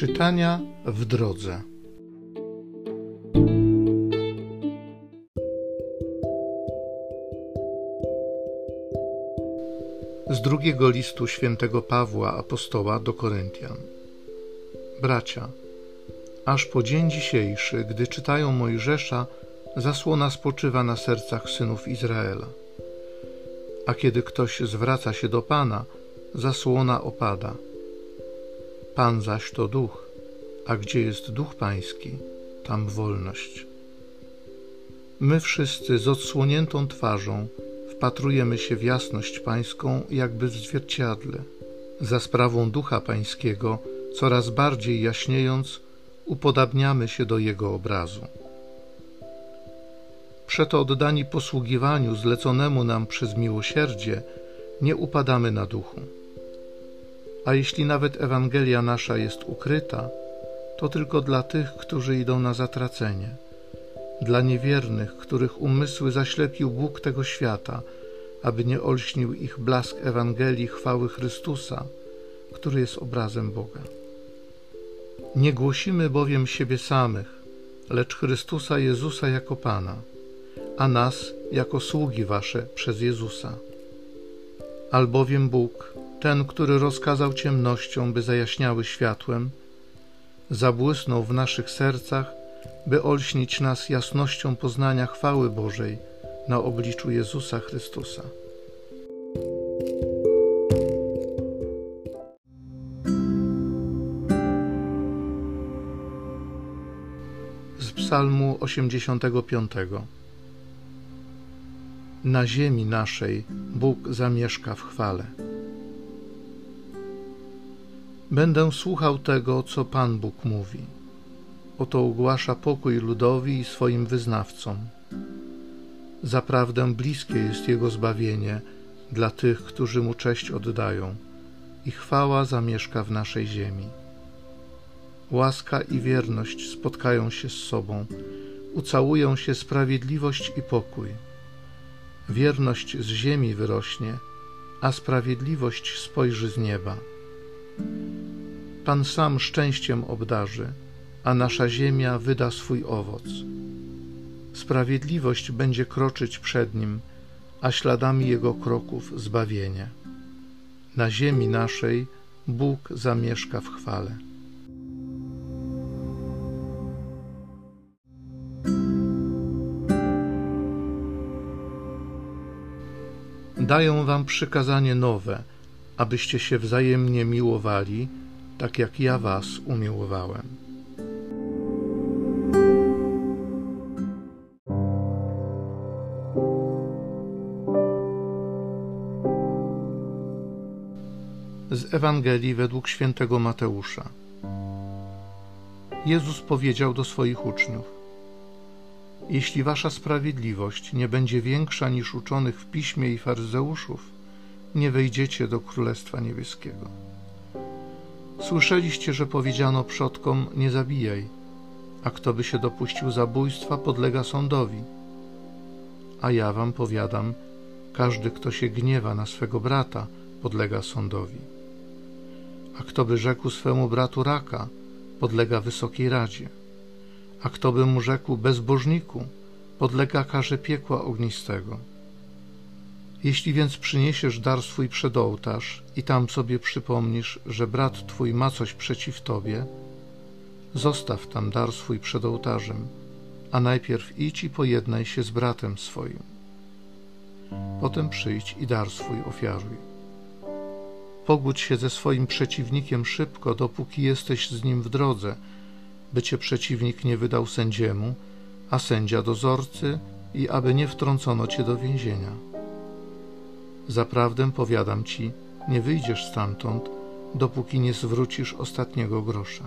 Czytania w drodze. Z drugiego listu świętego Pawła apostoła do Koryntian. Bracia, aż po dzień dzisiejszy, gdy czytają Mojżesza, zasłona spoczywa na sercach synów Izraela. A kiedy ktoś zwraca się do Pana, zasłona opada Pan zaś to duch, a gdzie jest duch pański, tam wolność. My wszyscy z odsłoniętą twarzą wpatrujemy się w jasność pańską, jakby w zwierciadle. Za sprawą ducha pańskiego, coraz bardziej jaśniejąc, upodabniamy się do jego obrazu. Przeto oddani posługiwaniu zleconemu nam przez miłosierdzie, nie upadamy na duchu. A jeśli nawet Ewangelia nasza jest ukryta, to tylko dla tych, którzy idą na zatracenie, dla niewiernych, których umysły zaślepił Bóg tego świata, aby nie olśnił ich blask Ewangelii chwały Chrystusa, który jest obrazem Boga. Nie głosimy bowiem siebie samych, lecz Chrystusa Jezusa jako Pana, a nas jako sługi Wasze przez Jezusa. Albowiem Bóg, ten, który rozkazał ciemnościom, by zajaśniały światłem, zabłysnął w naszych sercach, by olśnić nas jasnością poznania chwały Bożej na obliczu Jezusa Chrystusa. Z Psalmu 85 Na ziemi naszej Bóg zamieszka w chwale. Będę słuchał tego, co Pan Bóg mówi. Oto ogłasza pokój ludowi i swoim wyznawcom. Zaprawdę bliskie jest Jego zbawienie dla tych, którzy Mu cześć oddają, i chwała zamieszka w naszej ziemi. Łaska i wierność spotkają się z sobą, ucałują się sprawiedliwość i pokój. Wierność z ziemi wyrośnie, a sprawiedliwość spojrzy z nieba. Pan sam szczęściem obdarzy, a nasza ziemia wyda swój owoc. Sprawiedliwość będzie kroczyć przed nim, a śladami jego kroków zbawienie. Na ziemi naszej Bóg zamieszka w chwale. Daję wam przykazanie nowe, abyście się wzajemnie miłowali tak jak ja Was umiłowałem. Z Ewangelii według świętego Mateusza. Jezus powiedział do swoich uczniów: Jeśli wasza sprawiedliwość nie będzie większa niż uczonych w piśmie i faryzeuszów, nie wejdziecie do Królestwa Niebieskiego. Słyszeliście, że powiedziano przodkom: Nie zabijaj, a kto by się dopuścił zabójstwa, podlega sądowi. A ja wam powiadam: każdy, kto się gniewa na swego brata, podlega sądowi. A kto by rzekł swemu bratu raka, podlega wysokiej radzie. A kto by mu rzekł bezbożniku, podlega karze piekła ognistego. Jeśli więc przyniesiesz dar swój przed ołtarz i tam sobie przypomnisz, że brat twój ma coś przeciw tobie, zostaw tam dar swój przed ołtarzem, a najpierw idź i pojednaj się z bratem swoim. Potem przyjdź i dar swój ofiaruj. Pogódź się ze swoim przeciwnikiem szybko, dopóki jesteś z nim w drodze, by cię przeciwnik nie wydał sędziemu, a sędzia dozorcy i aby nie wtrącono cię do więzienia Zaprawdę powiadam ci, nie wyjdziesz stamtąd, dopóki nie zwrócisz ostatniego grosza.